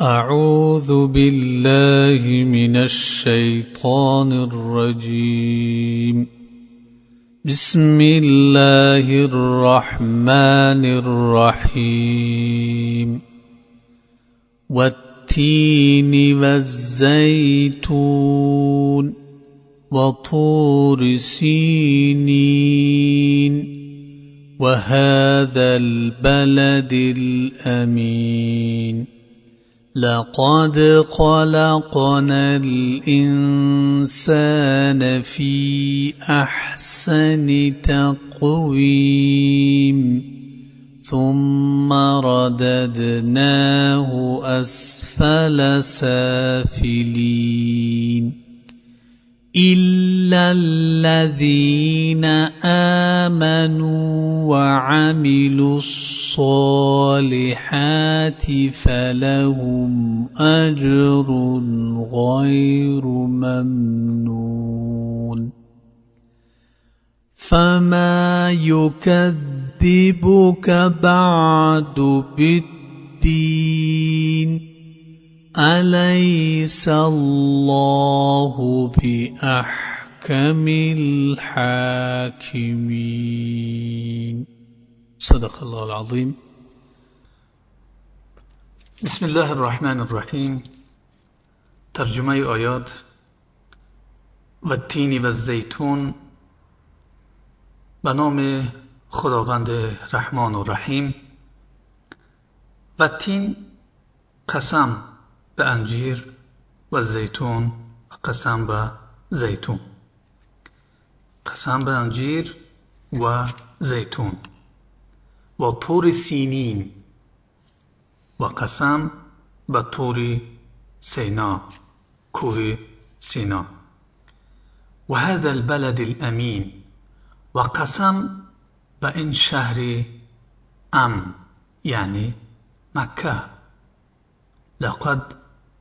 أعوذ بالله من الشيطان الرجيم. بسم الله الرحمن الرحيم. والتين والزيتون وطور سينين وهذا البلد الأمين. لقد خلقنا الإنسان في أحسن تقويم ثم رددناه أسفل سافلين. إلا الذين آمنوا وعملوا الصالحات فلهم أجر غير ممنون فما يكذبك بعد بالدين أليس الله بأحكم الحاكمين؟ صدق الله العظيم. بسم الله الرحمن الرحیم ترجمة آیات و تینی و زیتون به نام خداوند رحمان و رحیم و تین قسم. بأنجير والزيتون وە زەتون قەسان بە زەتون قەسان بە ئەنجیر و زەتون وە تۆری سینین وە قەسام بە تۆری سینا کوهی سینا وهذا البلد الأمين. وقسم بإن شهر أم يعني مكة. لقد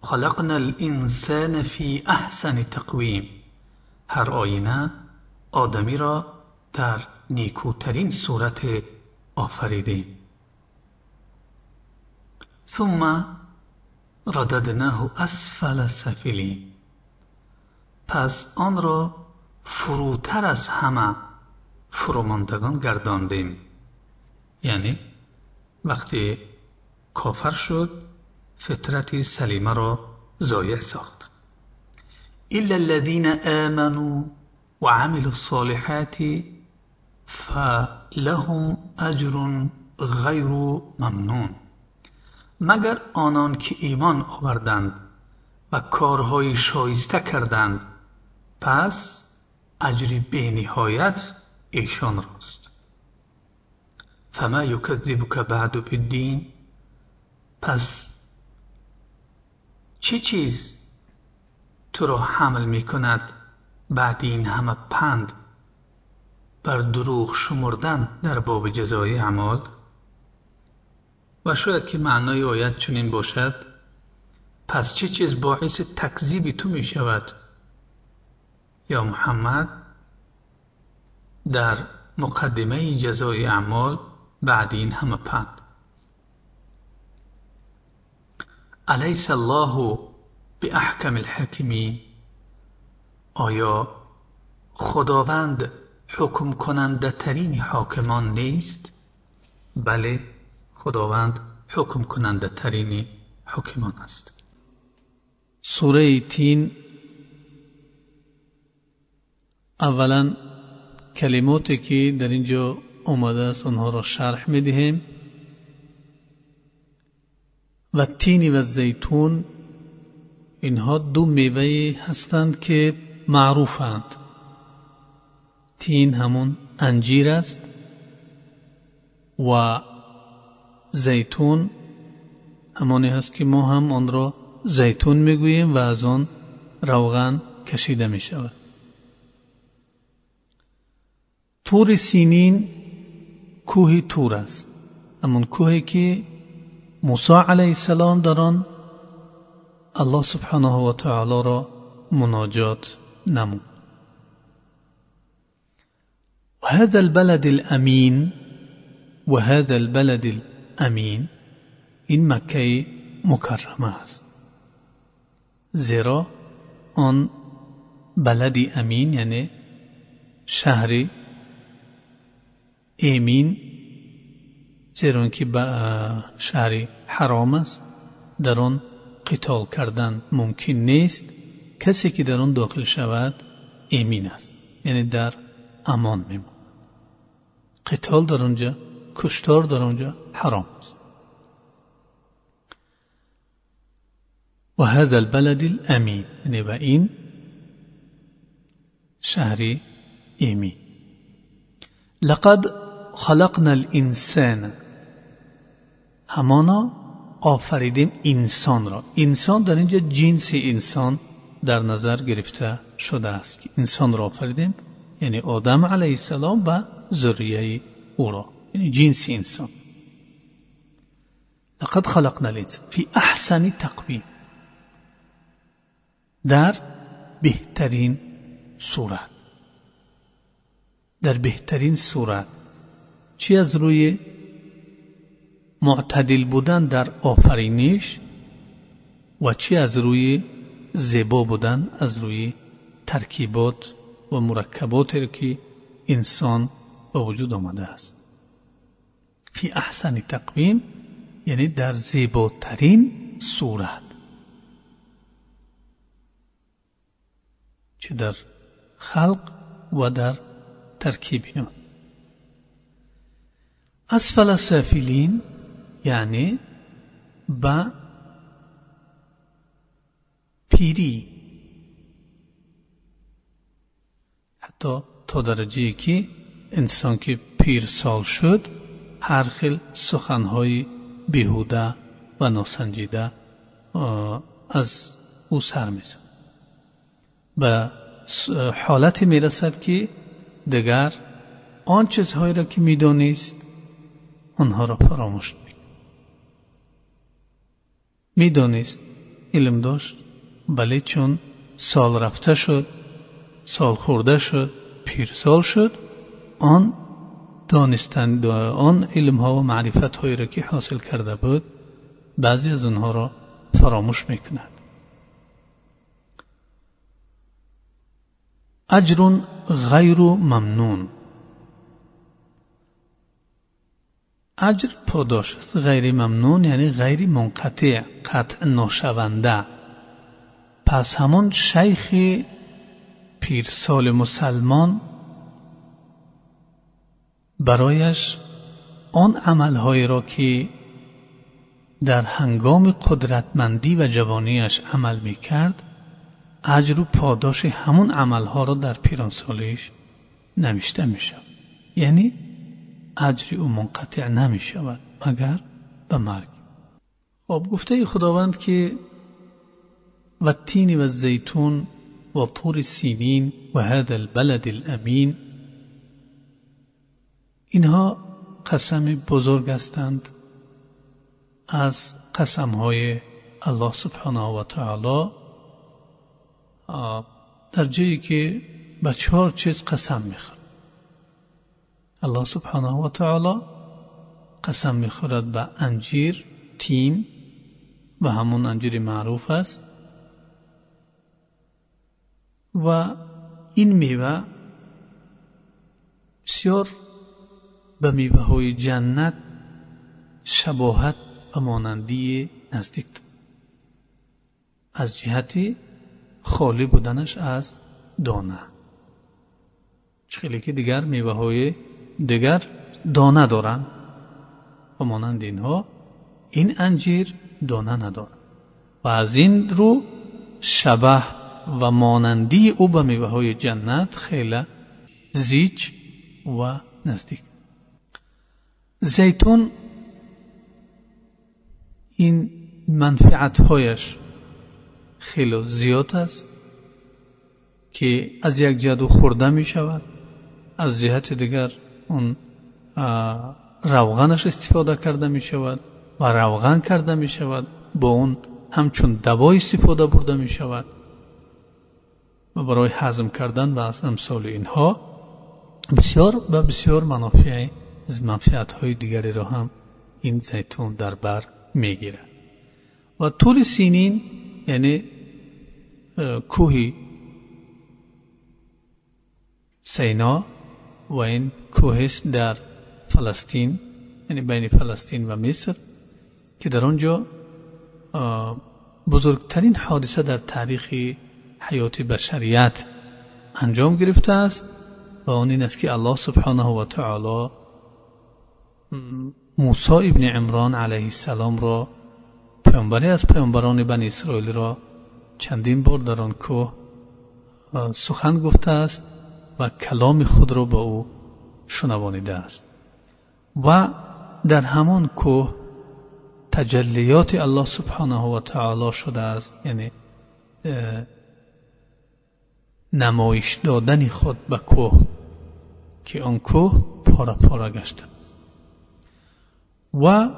خلقنا الانسان فی احسن تقویم هر آینه آدمی را در نیکوترین صورت آفریدیم ثم رددناه اسفل سفلین پس آن را فروتر از همه فروماندگان گرداندیم. یعنی وقتی کافر شد فطرت سلیمه را ضایع ساخت. الا الذين آمنوا وعملوا الصالحات فلهم اجر غیر ممنون. مگر آنان که ایمان آوردند و کارهای شایسته کردند پس اجری بینهایت ایشان راست. فما یکذبک بعد بالدین پس چه چیز تو را حمل می کند بعد این همه پند بر دروغ شمردن در باب جزای اعمال؟ و شاید که معنای آیت چنین باشد پس چه چیز باعث تکذیب تو می شود یا محمد در مقدمه جزای اعمال بعد این همه پند؟ الیس الله احکم الحاکمین آیا خداوند حکم کننده ترین حاکمان نیست؟ بله خداوند حکم کننده ترین حاکمان است. سوره تین اولا کلماتی که در اینجا آمده است آنها را شرح می دهیم و تین و زیتون اینها دو میوه هستند که معروفند. تین همون انجیر است و زیتون همانی هست که ما هم آن را زیتون می‌گوییم و از آن روغن کشیده می شود تور سینین کوه تور است. همون کوهی که موسی علیه السلام در آن الله سبحانه و تعالی را مناجات نمود. وهذا البلد الأمين وهذا البلد الأمين این مکه مکرمه است. آن بلدی امین یعنی شهری امین زیرا که شهری حرام است در آن قتال کردن ممکن نیست کسی که در آن داخل شود امین است. یعنی در امان میمون. قتال در آنجا کشتار در آنجا حرام است. و هذا البلد الامین یعنی و این شهری ایمی لقد خلقنا الانسان همانا آفریدیم انسان را. انسان در اینجا جنس انسان در نظر گرفته شده است که انسان را آفریدیم. یعنی آدم علیه السلام و ذریه او را. یعنی جنس انسان. لقد خلقنا الانسان فی احسن تقویم. در بهترین صورت. در بهترین صورت. چی از روی معتدل بودن در آفرینش و چی از روی زیبا بودن از روی ترکیبات و مرکباتی که انسان به وجود آمده است. فی احسن تقویم یعنی در زیباترین صورت. چه در خلق و در ترکیب اینا. اسفل سافلین یعنی با پیری. حتی تا درجه که انسان که پیر سال شد هر خیل سخنهای بیهوده و ناسنجیده از او سر می‌زد به حالتی می‌رسد که دگر آن چیزهایی را که می‌دانست آنها را فراموش می‌دانست علم داشت ولی چون سال رفته شد سال خورده شد پیرسال شد آن دانستن آن علم ها و معرفت هایی را که حاصل کرده بود بعضی از اونها را فراموش می‌کند. اجر غیر ممنون. اجر پاداش است. غیر ممنون یعنی غیر منقطع قطع ناشونده. پس همون شیخ پیرسال مسلمان برایش آن عملهایی را که در هنگام قدرتمندی و جوانیش عمل می کرد اجر و پاداش همون عملها را در پیرانسالیش نوشته می شود یعنی اجری او منقطع نمی شود مگر؟ به مرگ. خب گفته خداوند که و تین و زیتون و طور سینین و هذا البلد الامین اینها قسم بزرگ هستند از قسم های الله سبحانه و تعالی. در جایی که به چهار چیز قسم می‌خورد الله سبحانه و تعالی قسم می‌خورد به انجیر تین و همون انجیر معروف است. و این میوه بسیار به میوه های جنت شباهت و مانندی نزدیک. از جهتی خالی بودنش از دانه. خیلی که دیگر میوه های دیگر دانه دارن. و مانند اینها این انجیر دانه ندارد و از این رو شبه و مانندی او به میوه های جنت خیلی زیچ و نزدیک. زیتون این منفعت هایش خیلی زیاد است که از یک جادو خورده می شود از جهت دیگر اون روغنش استفاده کرده می شود و روغن کرده می شود با اون همچون دوای استفاده برده می شود و برای حزم کردن و از امثال اینها بسیار و بسیار منافع منفعت های دیگری را هم این زیتون در بر می گیرد و طور سینین یعنی کوهی سینا و این کوهست در فلسطین یعنی بین فلسطین و مصر که در آنجا بزرگترین حادثه در تاریخ حیات بشریت انجام گرفته است و آن این است که الله سبحانه و تعالی موسی ابن عمران علیه السلام را پیامبری از پیامبران بنی اسرائیل را چندین بار در آن کوه سخن گفته است. و کلام خود را به او شنوانیده است. و در همان کوه تجلیات الله سبحانه و تعالی شده است یعنی نمایش دادن خود به کوه که آن کوه پاره پاره گشته. و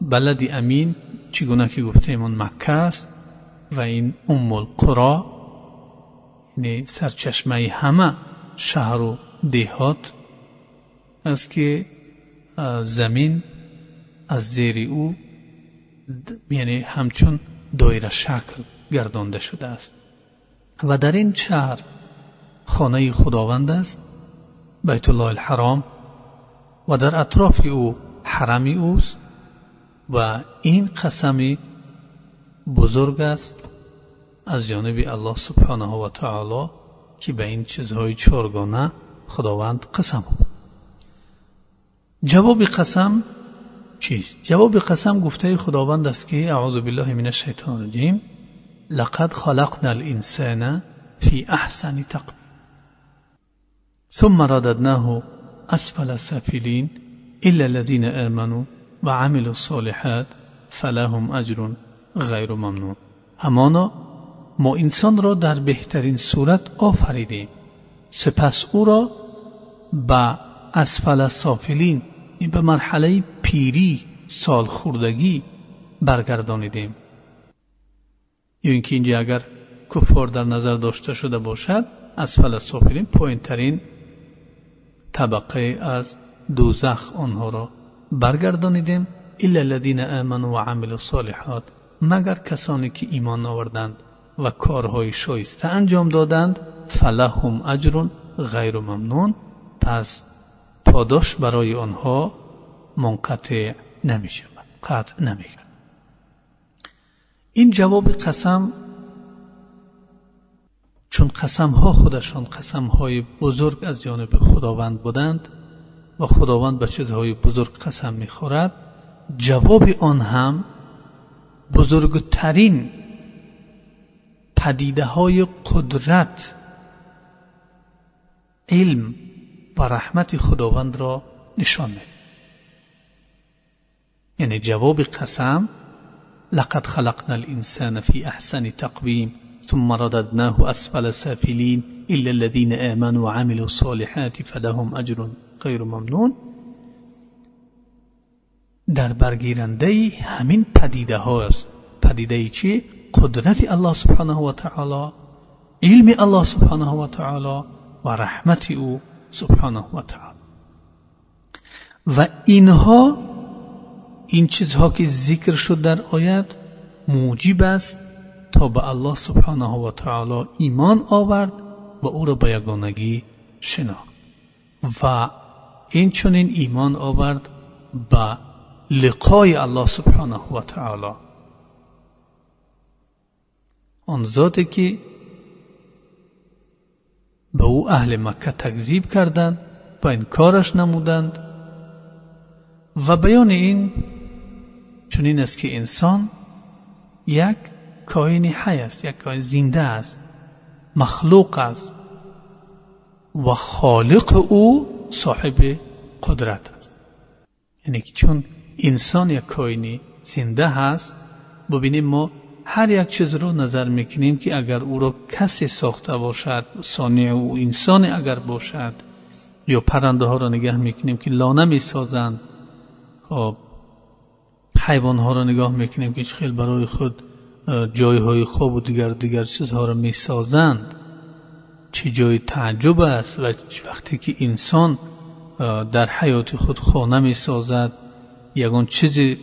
بلد امین چگونه که گفته ایمان مکه است و این ام القرا یعنی سرچشمه همه شهر و دهات است که زمین از زیر او یعنی همچون دایره شکل گردانده شده است. و در این شهر خانه خداوند است بیت الله الحرام و در اطراف او حرمی اوست و این قسمی بزرگ است از جانب الله سبحانه و تعالی که به این چیزهای چارگانه خداوند قسم جواب قسم چیست؟ جواب قسم گفته خداوند است که اعوذ بالله من الشیطان الرجیم. لقد خلقنا الانسان في احسن تقویم. ثم رددناه اسفل سافلین الا الذين امنوا وعملوا الصالحات فلهم اجر غیر ممنون. همانا ما انسان را در بهترین صورت آفریدیم سپس او را به اسفل سافلین به مرحله پیری سال خوردگی برگردانیدیم یا اینکه اینجا اگر کفار در نظر داشته شده باشد اسفل سافلین پایین ترین طبقه از دوزخ آنها را برگردانیدیم الا الذین آمنوا و الصالحات مگر کسانی که ایمان آوردند و کارهای شایسته انجام دادند. فلهم اجر غیر ممنون. پس پاداش برای آنها منقطع نمی شود قطع نمی این جواب قسم چون قسم ها خودشان قسم های بزرگ از جانب خداوند بودند و خداوند به چیزهای بزرگ قسم می‌خورد جواب آن هم بزرگترین پدیده های قدرت علم و رحمت خداوند را نشان میده یعنی جواب قسم لقد خلقنا الانسان في احسن تقویم ثم رددناه اسفل سافلین الا الذين امنوا وعملوا الصالحات فلهم اجر غیر ممنون. در برگیرنده همین پدیده هاست پدیده چی؟ قدرت الله سبحانه و تعالی علم الله سبحانه و تعالی و رحمت او سبحانه و تعالی. و اینها این چیزها که ذکر شد در آیت موجب است تا به الله سبحانه و تعالی ایمان آورد و او را به یگانگی شناخت. و این چنین ایمان آورد به لقای الله سبحانه و تعالی. آن ذاتی که به او اهل مکه تکذیب کردند و انکارش نمودند. و بیان این چنین است که انسان یک کائن حی است یک کائن زنده است مخلوق است و خالق او صاحب قدرت است. یعنی چون انسان یک کائنی زنده هست ببینیم ما هر یک چیز رو نظر می‌کنیم که اگر او را کسی ساخته باشد صانع او انسان اگر باشد یا پرنده ها را نگاه می‌کنیم که لانه می‌سازند خب حیوان ها را نگاه می‌کنیم که خیلی برای خود جای های خوب و دیگر دیگر چیزها را می‌سازند. چه جای تعجب است و وقتی که انسان در حیات خود خانه می‌سازد یگان چیزی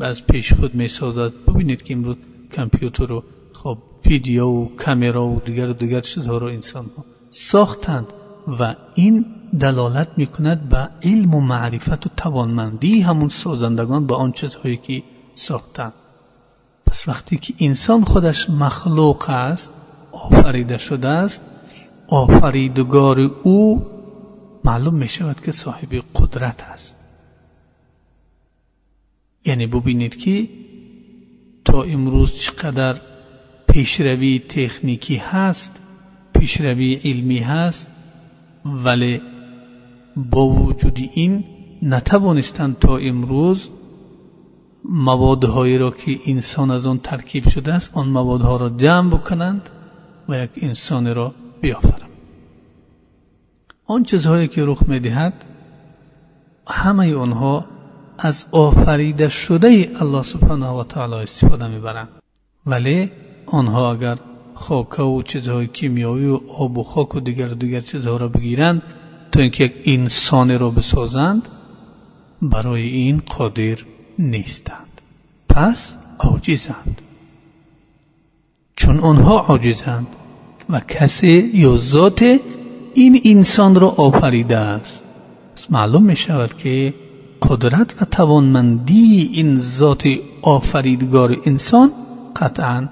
از پیش خود می سازد ببینید که امروز کامپیوتر و خب ویدیو و کامرا و دیگر و دیگر چیزها رو انسان ها ساختند و این دلالت می کند به علم و معرفت و توانمندی همون سازندگان به آن چیزهایی که ساختند. پس وقتی که انسان خودش مخلوق است آفریده شده است آفریدگار او معلوم می شود که صاحب قدرت است. یعنی ببینید که تا امروز چقدر پیشروی تکنیکی هست پیشروی علمی هست ولی با وجود این نتوانستند تا امروز موادهایی را که انسان از آن ترکیب شده است آن موادها را جمع بکنند و یک انسان را بیافرند. آن چیزهایی که رخ می‌دهد همه آنها از آفریده شده الله سبحانه و تعالی استفاده می‌برند ولی آنها اگر خاک و چیزهای کیمیایی و آب و خاک و دیگر دیگر چیزها را بگیرند تا اینکه یک انسان را بسازند برای این قادر نیستند. پس عاجزند. چون آنها عاجزند و کسی یا ذات این انسان را آفریده است معلوم می شود که قدرت و توانمندی این ذات آفریدگار انسان قطعا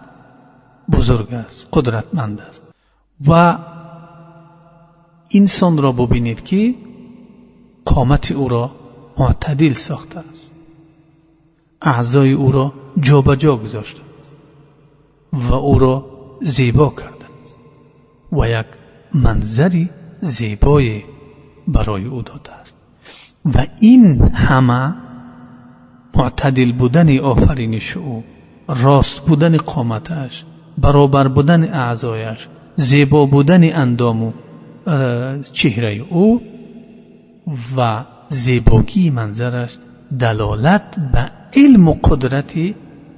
بزرگ است قدرتمند است. و انسان را ببینید که قامت او را معتدل ساخته است. اعضای او را جابجا گذاشته است و او را زیبا کرده است و یک منظری زیبای برای او داده است. و این همه معتدل بودن آفرینش او راست بودن قامتش برابر بودن اعضایش زیبا بودن اندام و چهره او و زیباگی منظرش دلالت به علم و قدرت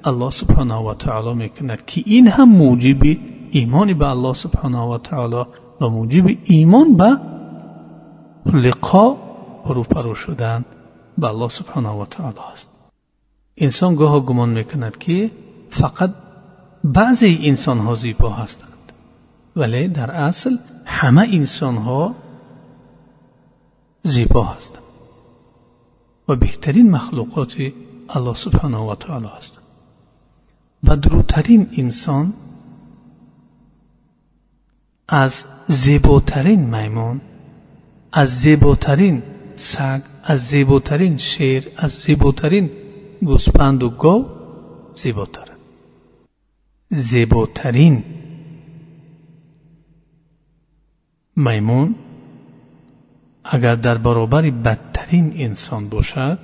الله سبحانه و تعالی می‌کند که این هم موجب ایمان به الله سبحانه و تعالی و موجب ایمان به لقا روپرو شدن به الله سبحانه و تعالی است. انسان گاه گمان می‌کند که فقط بعضی انسان ها زیبا هستند ولی در اصل همه انسان ها زیبا هستند. و بهترین مخلوقات الله سبحانه و تعالی هستند و دروترین انسان از زیباترین میمون از زیباترین سگ از زیباترین شیر از زیباترین گوسپند و گاو زیباتر زیباترین. میمون اگر در برابر بدترین انسان باشد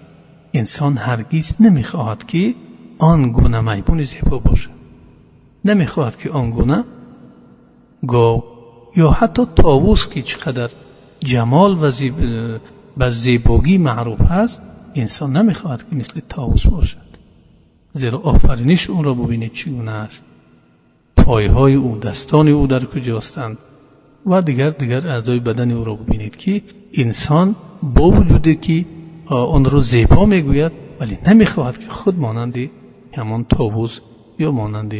انسان هرگیز نمی‌خواهد که آن گونه میمون زیبا باشد نمی‌خواهد که آن گونه گاو یا حتی تاووس که چقدر جمال و زیب... به زیباگی معروف هست انسان نمی‌خواهد که مثل تاووس باشد. زیرا آفرینش اون را ببینید چگونه است. پایهای او دستان او در کجاستند و دیگر دیگر اعضای بدن او را ببینید که انسان با وجودی که آن را زیبا می‌گوید ولی نمی‌خواهد که خود مانند همان تابوز یا مانند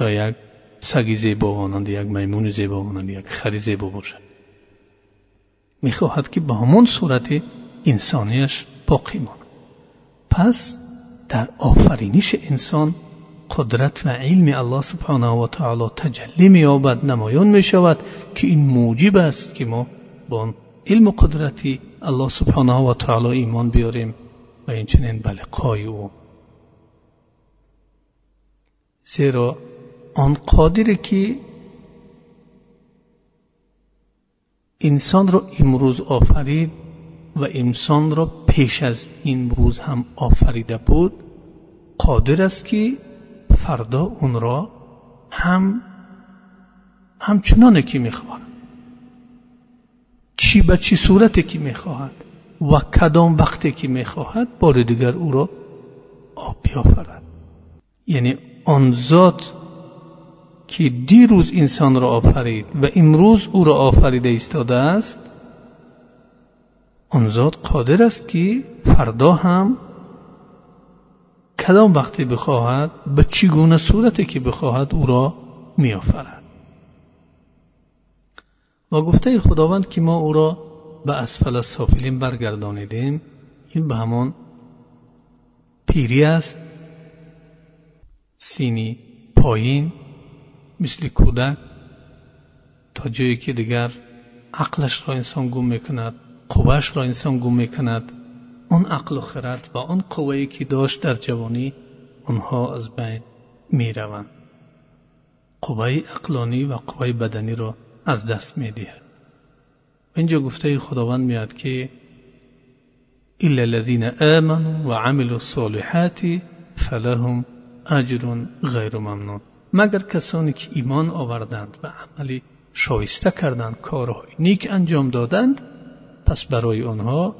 یک سگی زیبا مانند یک میمون زیبا مانند یک خری زیبا باشد. می‌خواهد که به همون صورت انسانیش باقی ماند. پس در آفرینش انسان قدرت و علم الله سبحانه و تعالی تجلی می یابد نمایان می شود که این موجب است که ما با علم و قدرتی الله سبحانه و تعالی ایمان بیاریم و اینچنین به لقای او. زیرا آن قادره که انسان را امروز آفرید و انسان را پیش از این روز هم آفریده بود قادر است که فردا اون را هم همچنانه که می‌خواهد. چی به چی صورتی که می‌خواهد و کدام وقتی که می‌خواهد بار دیگر او را آب بیافرد. یعنی آن ذات که دیروز انسان را آفرید و امروز او را آفریده ایستاده است آن ذات قادر است که فردا هم کدام وقتی بخواهد به چگونه صورتی که بخواهد او را میآفرد. و گفته خداوند که ما او را به اسفل سافلین برگردانیدیم این به همان پیری است سینی پایین مثل کودک تا جایی که دیگر عقلش را انسان گم می‌کند قوهش را انسان گم می‌کند اون عقل و خرد و اون قوهی که داشت در جوانی اونها از بین می‌روند. قوه عقلانی و قوه بدنی را از دست می‌دهد. اینجا گفته خداوند میاد که الا الذين آمنوا وعملوا الصالحات فلهم اجر غیر ممنون. مگر کسانی که ایمان آوردند و عملی شایسته کردند کارهای نیک انجام دادند پس برای آنها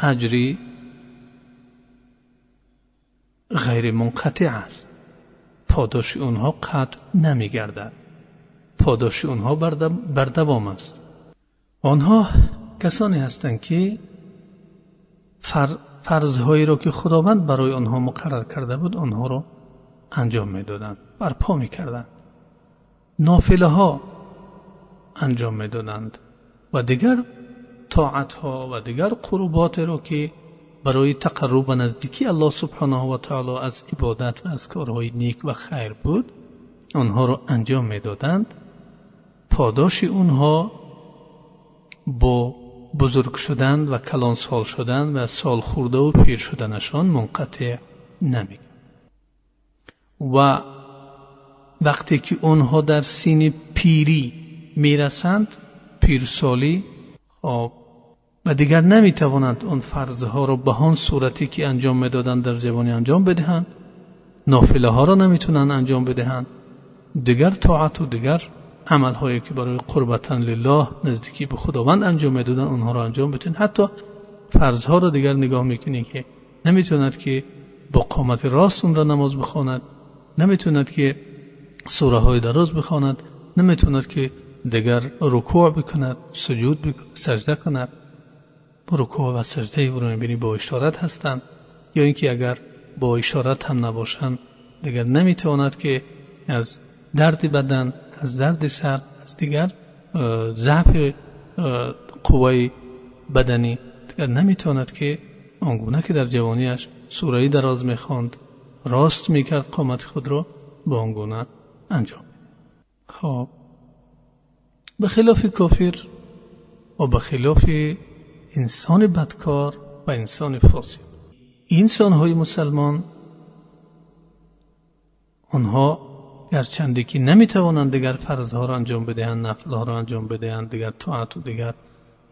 اجری غیر منقطع است. پاداش اونها قطع نمی گردد پاداش اونها بر دوام است. آنها کسانی هستند که فرضهایی را که خداوند برای آنها مقرر کرده بود آنها را انجام می‌دادند برپا می‌کردند نافله ها انجام می‌دادند. و دیگر طاعت ها و دیگر قربات را که برای تقرب و نزدیکی الله سبحانه و تعالی از عبادت و از کارهای نیک و خیر بود آنها را انجام می‌دادند. پاداش اونها با بزرگ شدن و کلان سال شدن و سال خورده و پیر شدنشان منقطع نمی و وقتی که اونها در سین پیری می‌رسند پیرسالی خب و دیگر نمی‌توانند اون فرضها را به آن صورتی که انجام می‌دادند در جوانی انجام بدهند نافله ها را نمی‌تونند انجام بدهند. دیگر طاعت و دیگر عمل هایی که برای قربتن لله نزدیکی به خداوند انجام می‌دادن اونها را انجام بدین حتی فرض ها را دیگر نگاه می‌کنی که نمی‌توند که با قامت راست اون را نماز بخواند. نمی‌توند که سوره های دراز بخواند نمی‌توند که دیگر رکوع بکند سجود بکند سجده کند. رکوع و سجده او را می‌بینی با اشارت هستند. یا اینکه اگر با اشارت هم نباشند دیگر نمی‌تواند که از درد بدن از درد سر از دیگر ضعف قوای بدنی دیگر نمی‌تواند که آنگونه که در جوانیش سوره دراز می‌خواند راست می‌کرد قامت خود را با آنگونه انجام خب به خلاف کافر و به خلاف انسان بدکار و انسان فاسد انسان های مسلمان آنها گرچنده که نمی‌توانند دیگر فرضها را انجام بدهند نفلها را انجام بدهند دیگر طاعت و دیگر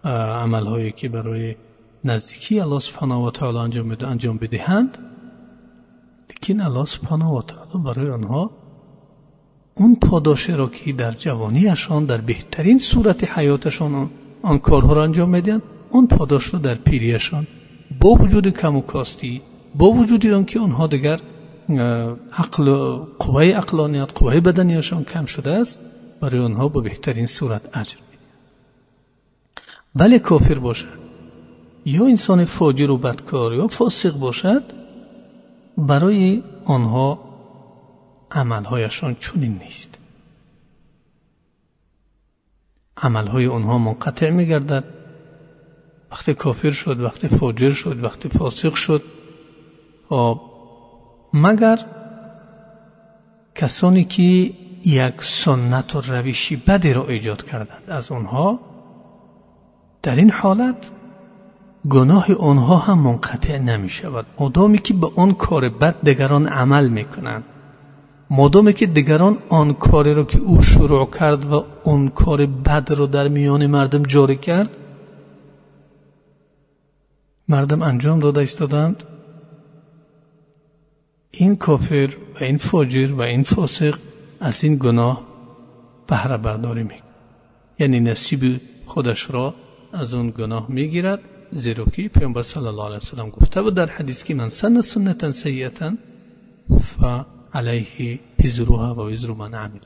عملهایی که برای نزدیکی الله سبحانه و تعالی انجام بدهند لیکن الله سبحانه و تعالی برای آنها اون پاداش را که در جوانیشان در بهترین صورت حیاتشان آن کارها را انجام می‌دهند اون پاداش رو در پیریشان با وجود کم و کاستی با وجود آنکه آنها دیگر عقل قوه عقلانیت قوه بدنیشان کم شده است برای آنها با بهترین صورت اجر بله کافر باشد یا انسان فاجر و بدکار یا فاسق باشد برای آنها عملهایشان چنین نیست. عملهای آنها منقطع میگردد. وقتی کافر شد وقتی فاجر شد وقتی فاسق شد خب مگر کسانی که یک سنت و روشی بدی را ایجاد کردند از آنها در این حالت گناه آنها هم منقطع نمی شود مادامی که به آن کار بد دیگران عمل می کنند مادامی که دیگران آن کاری را که او شروع کرد و آن کار بد را در میان مردم جاری کرد مردم انجام داده ایستادند. این کافر و این فاجر و این فاسق از این گناه بهره برداری می یعنی نصیب خودش را از اون گناه می‌گیرد. زیرا که پیامبر صلی الله علیه وسلم گفته بود در حدیث که من سن سنتا سیئتا فعلیه وزرها و وزر من عمل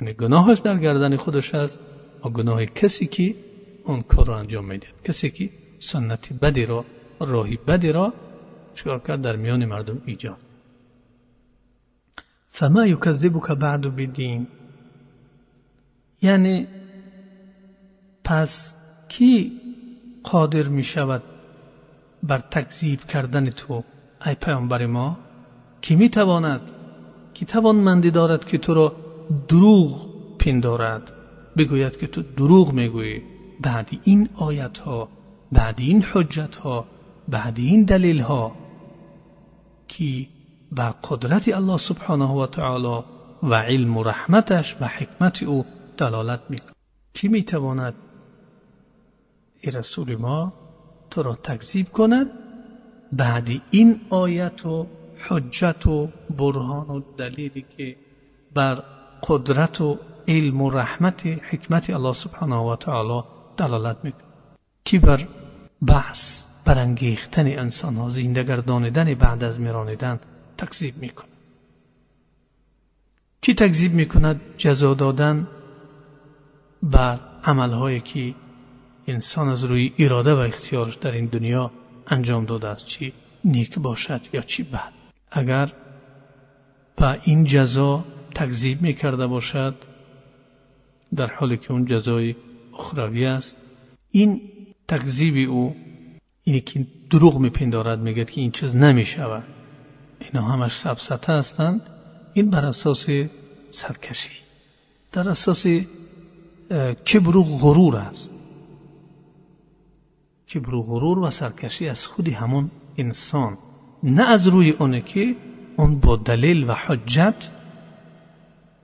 یعنی گناهش در گردن خودش است و گناه کسی که اون کار را انجام می‌دهد. کسی که سنتی بدی را راهی بدی را چکار کرد؟ در میان مردم ایجاد. فما یکذبک بعد بدین. یعنی پس کی قادر می شود بر تکذیب کردن تو ای پیامبر ما کی می تواند کی توانمندی دارد که تو را دروغ پندارد؟ بگوید که تو دروغ می‌گویی. بعد این آیت ها بعد این حجت ها بعد این دلیل ها که بر قدرت الله سبحانه و تعالی و علم و رحمتش و حکمت او دلالت می‌کند. کی می‌تواند ای رسول ما تو را تکذیب کند. بعد این آیت و حجت و برهان و دلیلی که بر قدرت و علم و رحمت حکمت الله سبحانه و تعالی دلالت می‌کند. کی بر بحث برانگیختن انسان ها زنده گردانیدن بعد از میرانیدن تکذیب می‌کند. کی تکذیب می‌کند؟ جزا دادن بر عملهایی که انسان از روی اراده و اختیارش در این دنیا انجام داده است چی نیک باشد یا چی بد. اگر به این جزا تکذیب می‌کرده باشد در حالی که اون جزای اخروی است این تکذیب او اینی که دروغ میپندارد میگد که این چیز نمی‌شود. اینا همش سبسته هستند. این بر اساس سرکشی. در اساس کبر و غرور است. کبر و غرور و سرکشی از خودی همون انسان نه از روی اونه که اون با دلیل و حجت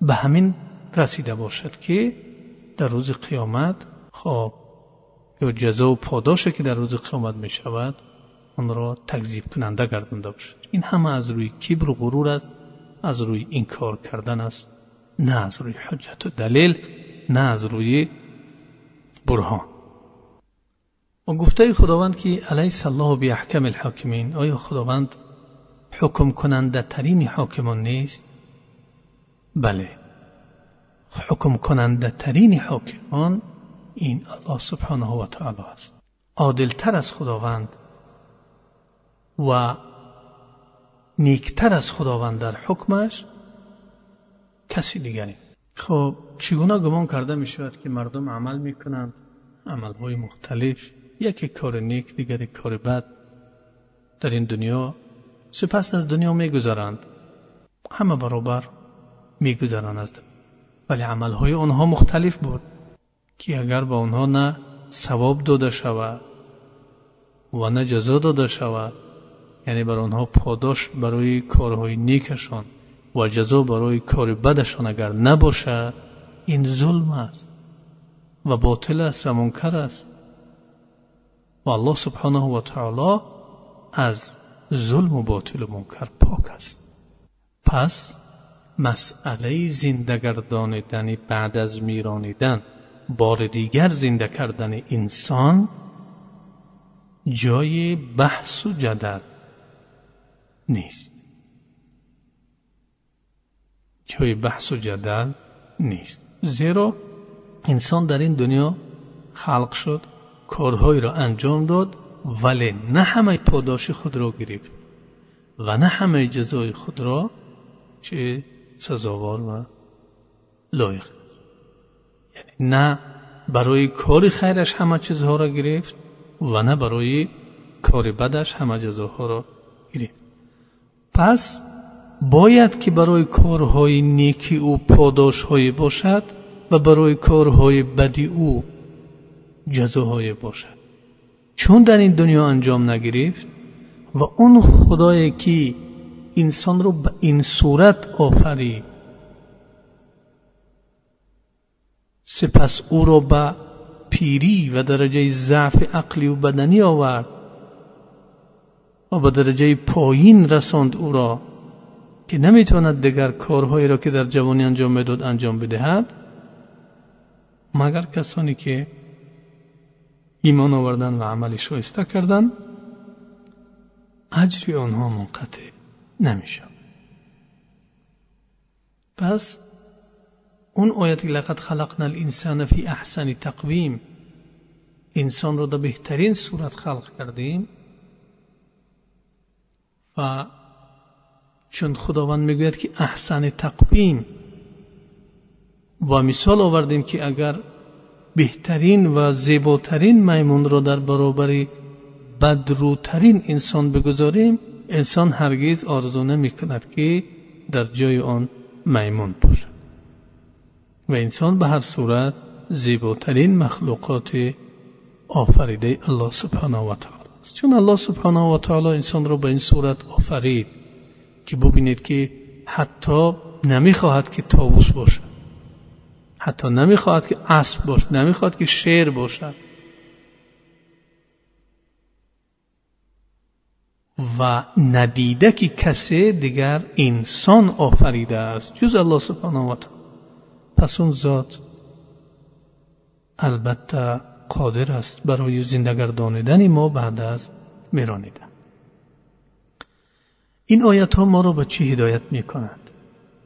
به همین رسیده باشد که در روز قیامت خواب یا جزا و پاداشه که در روز قیامت می شود آن را تکذیب کننده گردنده باشد. این همه از روی کبر و غرور است از روی انکار کردن است نه از روی حجت و دلیل نه از روی برهان. و گفته خداوند که علیه الله بی احکم الحاکمین آیا خداوند حکم کننده ترین حاکمان نیست؟ بله. حکم کننده ترین حاکمان این الله سبحانه و تعالی است. عادلتر از خداوند و نیکتر از خداوند در حکمش کسی دیگری. خب چگونه گمان کرده می شود که مردم عمل می کنند عملهای مختلف. یکی کار نیک دیگری کار بد. در این دنیا سپس از دنیا می گذارند همه برابر می گذارند از ولی عملهای آنها مختلف بود که اگر به آنها نه ثواب داده شود و نه جزا داده شود یعنی بر آنها پاداش برای کارهای نیکشان و جزا برای کار بدشان اگر نباشد این ظلم است و باطل است و منکر است. و الله سبحانه و تعالی از ظلم و باطل و منکر پاک است. پس مسئله زنده گردانیدن بعد از میرانیدن بار دیگر زنده کردن انسان جای بحث و جدل نیست. جای بحث و جدل نیست. زیرا انسان در این دنیا خلق شد. کارهایی را انجام داد ولی نه همه پاداش خود را گرفت و نه همه جزای خود را چه سزاوار و لایق. یعنی نه برای کار خیرش همه چیزها را گرفت و نه برای کار بدش همه جزاها را گرفت. پس باید که برای کارهای نیکی او پاداشهای باشد و برای کارهای بدی او جزاهای باشد. چون در این دنیا انجام نگرفت و اون خدایی که انسان رو به این صورت آفرید سپس او را به پیری و درجه ضعف عقلی و بدنی آورد و به درجه پایین رساند او را که نمی‌تواند دیگر کارهایی را که در جوانی انجام می‌داد انجام بدهد مگر کسانی که ایمان آوردن و عمل شایسته کردن اجری آنها منقطع نمیشه پس اون آیتی لقد خلقنا الانسان فی احسن تقویم انسان را در بهترین صورت خلق کردیم و چون خداوند می‌گوید که احسن تقویم و مثال آوردیم که اگر بهترین و زیباترین میمون را در برابر بدروترین انسان بگذاریم انسان هرگز آرزو نمی کند که در جای آن میمون باشد. و انسان به هر صورت زیباترین مخلوقات آفریده الله سبحانه و تعالی است. چون الله سبحانه و تعالی انسان را به این صورت آفرید که ببینید که حتی نمی‌خواهد که تاووس باشد. حتی نمی‌خواهد که اسب باشد نمی‌خواهد که شیر باشد. و ندیده که کسی دیگر انسان آفریده است جز الله سبحانه و تعالی. پس اون ذات البته قادر است برای زنده ما بعد از میرانیدن. این آیت ها ما را به چی هدایت می کند؟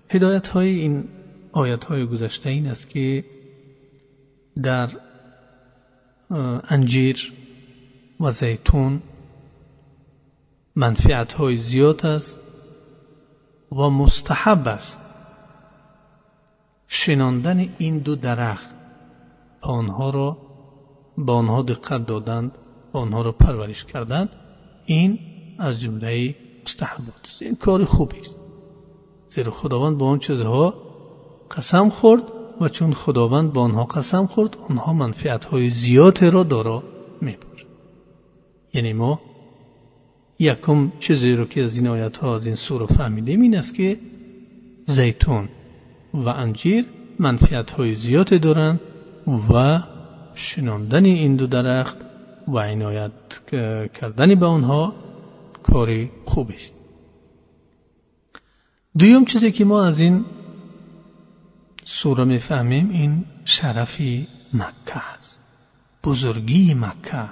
هدایت های این آیت های گذشته این است که در انجیر و زیتون منفعت های زیاد است و مستحب است شناندن این دو درخت آنها را با آنها دقت دادند آنها را پرورش کردند این از جمله مستحبات است. این کار خوبی است. زیرا خداوند با آن چیزها قسم خورد و چون خداوند با آنها قسم خورد آنها منفعت های زیاد را دارا می یعنی ما یکم چیزی رو که از این آیت ها از این سوره فهمیدیم این است که زیتون و انجیر منفعت های زیاد دارند و شناندن این دو درخت و عنایت کردن به آنها کاری خوب است. دویم چیزی که ما از این سوره می‌فهمیم این شرفی مکه است. بزرگی مکه.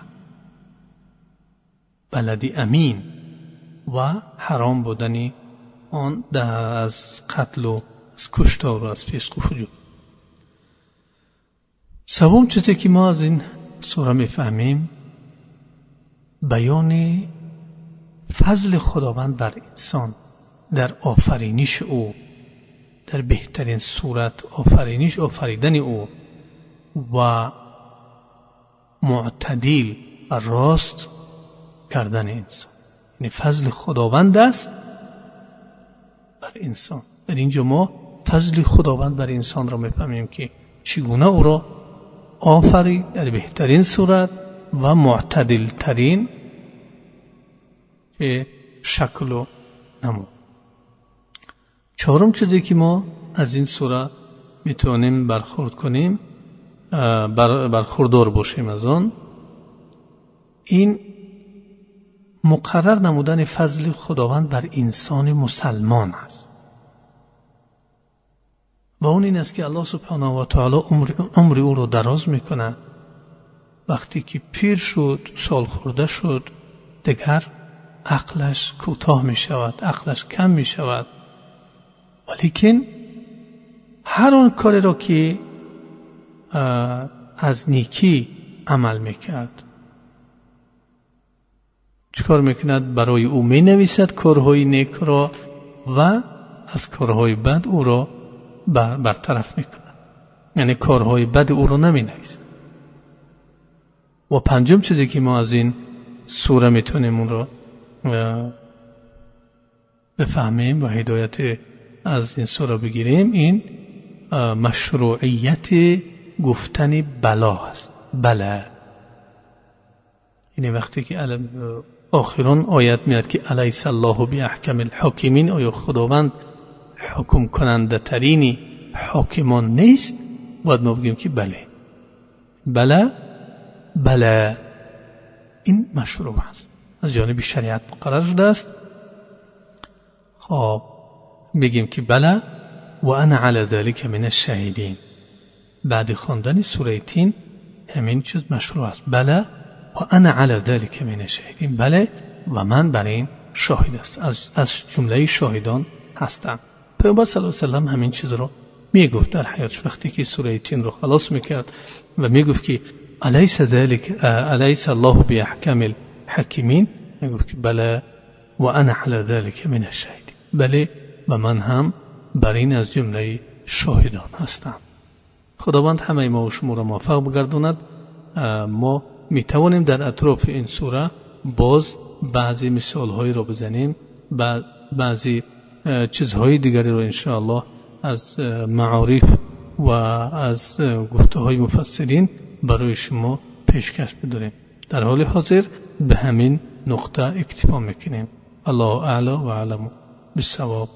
بلدی امین. و حرام بودنی آن از قتل و از کشتار و از فسق و فجور سوم چیزی که ما از این سوره می‌فهمیم بیان فضل خداوند بر انسان در آفرینش او. در بهترین صورت آفرینش آفریدن او و معتدل و راست کردن انسان. یعنی فضل خداوند است بر انسان. در اینجا ما فضل خداوند بر انسان را می‌فهمیم که چگونه او را آفرید در بهترین صورت و معتدل ترین شکل و نمو چهارم چیزی که ما از این سوره می‌تونیم برخورد کنیم برخوردار باشیم از آن. این مقرر نمودن فضل خداوند بر انسان مسلمان است. و اون این است که الله سبحانه و تعالی عمر, او رو دراز می‌کنه. وقتی که پیر شد سال خورده شد دیگر عقلش کوتاه می شود عقلش کم می شود ولیکن هر آن کاری را که از نیکی عمل می‌کرد. چکار می‌کند؟ برای او می نویسد کارهای نیک را و از کارهای بد او را بر برطرف می‌کند. یعنی کارهای بد او را نمی نویسد و پنجم چیزی که ما از این سوره می‌تونیم اون را بفهمیم و هدایت از این سوره بگیریم این مشروعیت گفتن بلا است. بله. یعنی وقتی که آخران آیت میاد که علیس الله بی احکم الحاکمین آیا خداوند حکم کننده ترینی حاکمان نیست؟ باید ما بگیم که بله. بله؟ بله. این مشروع است. از جانب شریعت مقرر شده است. خب. بگیم که بله و انا علی ذلك من الشهیدین بعد خواندن سوره تین همین چیز مشروع است. بله و انا علی ذلك من الشهیدین بله و من برای این شاهد است. از, از جمله شاهدان هستم. پیامبر صلی الله علیه و همین چیز رو می‌گفت در حیاتش وقتی که سوره تین رو خلاص می‌کرد و می‌گفت که الیس ذلك الیس الله باحکم الحکیمین می‌گفت که بله و انا علی ذلك من الشهیدین بله و من هم بر این از جمله شاهدان هستم. خداوند همه ما و شما را موفق بگرداند. ما می توانیم در اطراف این سوره باز بعضی مثال هایی را بزنیم بعضی چیزهای دیگری را انشاءالله از معارف و از گفته های مفسرین برای شما پیشکش بداریم. در حال حاضر به همین نقطه اکتفا می‌کنیم. الله اعلا و علم بالصواب.